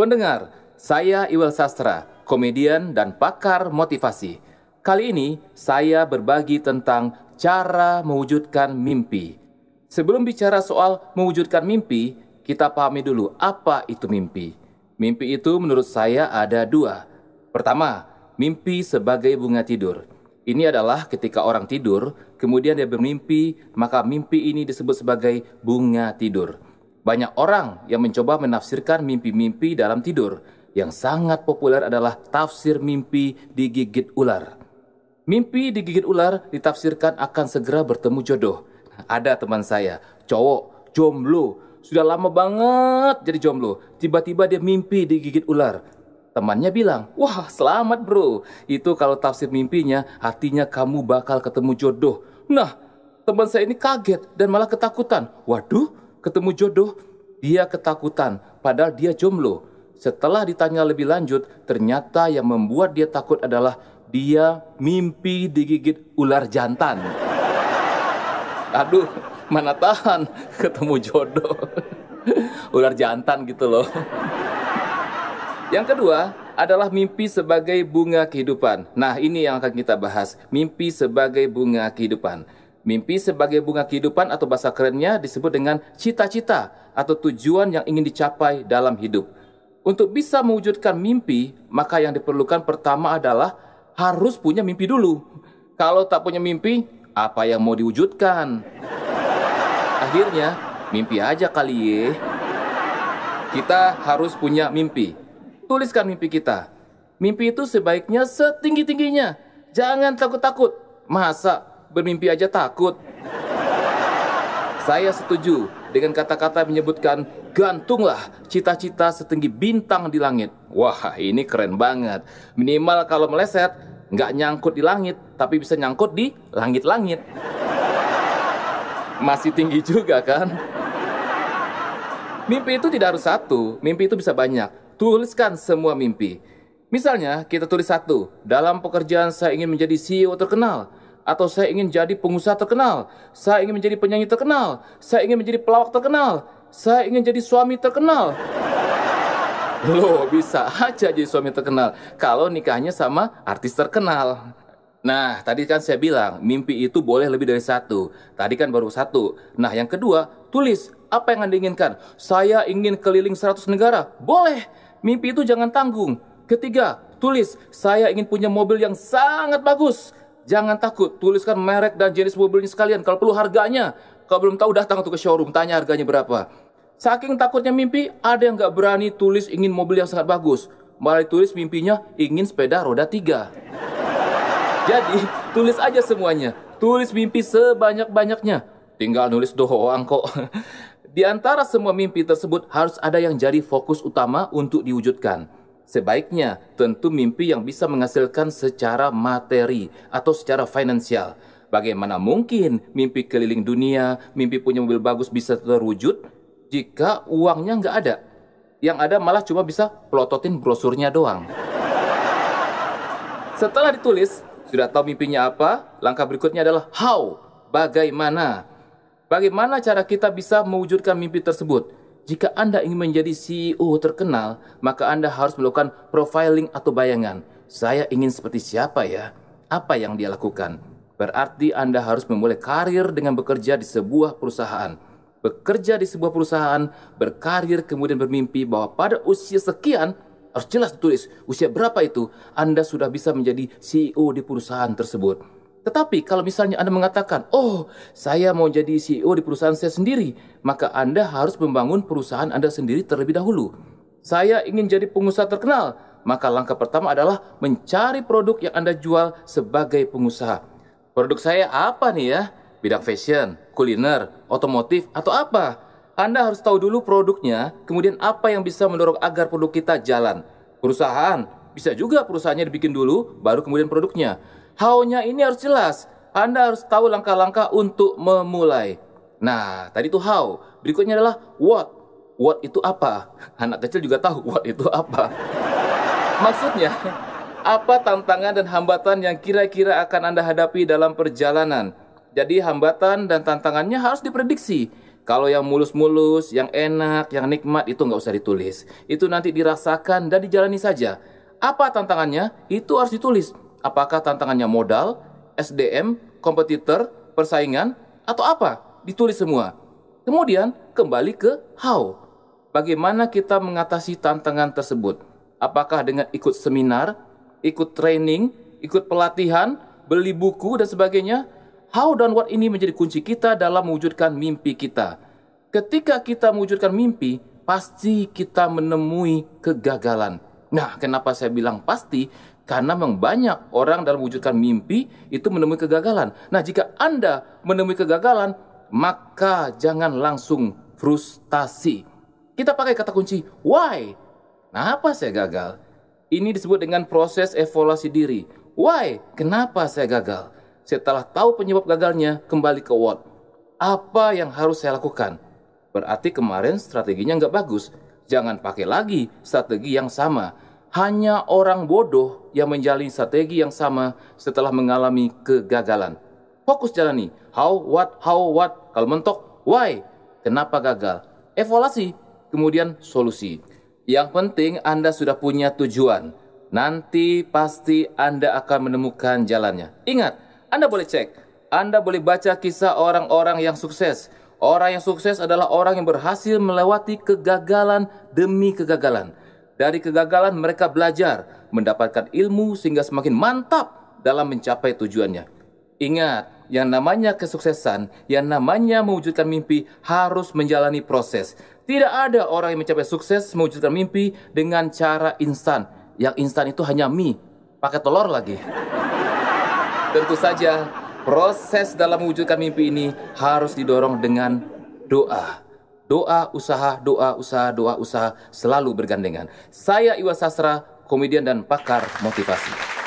Pendengar, saya Iwal Sastra, komedian dan pakar motivasi. Kali ini saya berbagi tentang cara mewujudkan mimpi. Sebelum bicara soal mewujudkan mimpi, kita pahami dulu apa itu mimpi. Mimpi itu menurut saya ada dua. Pertama, mimpi sebagai bunga tidur. Ini adalah ketika orang tidur, kemudian dia bermimpi, maka mimpi ini disebut sebagai bunga tidur. Banyak orang yang mencoba menafsirkan mimpi-mimpi dalam tidur. Yang sangat populer adalah tafsir mimpi digigit ular. Mimpi digigit ular ditafsirkan akan segera bertemu jodoh. Ada teman saya, cowok, jomblo, sudah lama banget jadi jomblo. Tiba-tiba dia mimpi digigit ular. Temannya bilang, wah selamat bro. Itu kalau tafsir mimpinya, artinya kamu bakal ketemu jodoh. Nah, teman saya ini kaget dan malah ketakutan. Waduh, ketemu jodoh. Dia ketakutan, padahal dia jomblo. Setelah ditanya lebih lanjut, ternyata yang membuat dia takut adalah dia mimpi digigit ular jantan. Aduh, mana tahan ketemu jodoh. ular jantan gitu loh. Yang kedua adalah mimpi sebagai bunga kehidupan. Nah, ini yang akan kita bahas. Mimpi sebagai bunga kehidupan. Mimpi sebagai bunga kehidupan atau bahasa kerennya disebut dengan cita-cita atau tujuan yang ingin dicapai dalam hidup. Untuk bisa mewujudkan mimpi, maka yang diperlukan pertama adalah harus punya mimpi dulu. Kalau tak punya mimpi, apa yang mau diwujudkan? Akhirnya, mimpi aja kali ye. Kita harus punya mimpi. Tuliskan mimpi kita. Mimpi itu sebaiknya setinggi-tingginya. Jangan takut-takut. Masa bermimpi aja takut. Saya setuju dengan kata-kata menyebutkan gantunglah cita-cita setinggi bintang di langit. Wah, ini keren banget. Minimal kalau meleset, nggak nyangkut di langit, tapi bisa nyangkut di langit-langit. Masih tinggi juga kan? Mimpi itu tidak harus satu, mimpi itu bisa banyak. Tuliskan semua mimpi. Misalnya, kita tulis satu, dalam pekerjaan saya ingin menjadi CEO terkenal atau saya ingin jadi pengusaha terkenal, saya ingin menjadi penyanyi terkenal, saya ingin menjadi pelawak terkenal, saya ingin jadi suami terkenal. Loh, bisa aja jadi suami terkenal kalau nikahnya sama artis terkenal. Nah, tadi kan saya bilang mimpi itu boleh lebih dari satu. Tadi kan baru satu. Nah, yang kedua, tulis apa yang Anda inginkan. Saya ingin keliling 100 negara. Boleh. Mimpi itu jangan tanggung. Ketiga, tulis saya ingin punya mobil yang sangat bagus. Jangan takut, tuliskan merek dan jenis mobilnya sekalian. Kalau perlu harganya. Kalau belum tahu datang ke showroom, tanya harganya berapa. Saking takutnya mimpi, ada yang nggak berani tulis ingin mobil yang sangat bagus. Malah tulis mimpinya ingin sepeda roda tiga. Jadi, tulis aja semuanya. Tulis mimpi sebanyak-banyaknya. Tinggal nulis doang kok. Di antara semua mimpi tersebut harus ada yang jadi fokus utama untuk diwujudkan. Sebaiknya tentu mimpi yang bisa menghasilkan secara materi atau secara finansial. Bagaimana mungkin mimpi keliling dunia, mimpi punya mobil bagus bisa terwujud jika uangnya nggak ada? Yang ada malah cuma bisa pelototin brosurnya doang. Setelah ditulis, sudah tahu mimpinya apa? Langkah berikutnya adalah how, bagaimana. Bagaimana cara kita bisa mewujudkan mimpi tersebut? Jika Anda ingin menjadi CEO terkenal, maka Anda harus melakukan profiling atau bayangan. Saya ingin seperti siapa ya? Apa yang dia lakukan? Berarti Anda harus memulai karir dengan bekerja di sebuah perusahaan. Bekerja di sebuah perusahaan, berkarir kemudian bermimpi bahwa pada usia sekian harus jelas ditulis usia berapa itu Anda sudah bisa menjadi CEO di perusahaan tersebut. Tetapi kalau misalnya Anda mengatakan, "Oh, saya mau jadi CEO di perusahaan saya sendiri," maka Anda harus membangun perusahaan Anda sendiri terlebih dahulu. Saya ingin jadi pengusaha terkenal, maka langkah pertama adalah mencari produk yang Anda jual sebagai pengusaha. Produk saya apa nih ya? Bidang fashion, kuliner, otomotif, atau apa? Anda harus tahu dulu produknya, kemudian apa yang bisa mendorong agar produk kita jalan. Perusahaan, bisa juga perusahaannya dibikin dulu, baru kemudian produknya. How-nya ini harus jelas. Anda harus tahu langkah-langkah untuk memulai. Nah, tadi itu how. Berikutnya adalah what. What itu apa? Anak kecil juga tahu what itu apa. Maksudnya, apa tantangan dan hambatan yang kira-kira akan Anda hadapi dalam perjalanan? Jadi hambatan dan tantangannya harus diprediksi. Kalau yang mulus-mulus, yang enak, yang nikmat itu nggak usah ditulis. Itu nanti dirasakan dan dijalani saja. Apa tantangannya? Itu harus ditulis. Apakah tantangannya modal, SDM, kompetitor, persaingan, atau apa? Ditulis semua. Kemudian kembali ke how. Bagaimana kita mengatasi tantangan tersebut? Apakah dengan ikut seminar, ikut training, ikut pelatihan, beli buku dan sebagainya? How dan what ini menjadi kunci kita dalam mewujudkan mimpi kita. Ketika kita mewujudkan mimpi, pasti kita menemui kegagalan. Nah, kenapa saya bilang pasti? Karena memang banyak orang dalam mewujudkan mimpi itu menemui kegagalan. Nah, jika Anda menemui kegagalan, maka jangan langsung frustasi. Kita pakai kata kunci why. Kenapa saya gagal? Ini disebut dengan proses evaluasi diri. Why? Kenapa saya gagal? Setelah tahu penyebab gagalnya, kembali ke what. Apa yang harus saya lakukan? Berarti kemarin strateginya nggak bagus. Jangan pakai lagi strategi yang sama. Hanya orang bodoh yang menjalani strategi yang sama setelah mengalami kegagalan. Fokus jalani. How, what, how, what. Kalau mentok, why? Kenapa gagal? Evaluasi. Kemudian solusi. Yang penting Anda sudah punya tujuan. Nanti pasti Anda akan menemukan jalannya. Ingat, anda boleh cek, Anda boleh baca kisah orang-orang yang sukses. Orang yang sukses adalah orang yang berhasil melewati kegagalan demi kegagalan. Dari kegagalan mereka belajar, mendapatkan ilmu sehingga semakin mantap dalam mencapai tujuannya. Ingat, yang namanya kesuksesan, yang namanya mewujudkan mimpi harus menjalani proses. Tidak ada orang yang mencapai sukses mewujudkan mimpi dengan cara instan. Yang instan itu hanya mie, pakai telur lagi. Tentu saja, proses dalam mewujudkan mimpi ini harus didorong dengan doa. Doa, usaha, doa, usaha, doa, usaha selalu bergandengan. Saya Iwa Sastra, komedian dan pakar motivasi.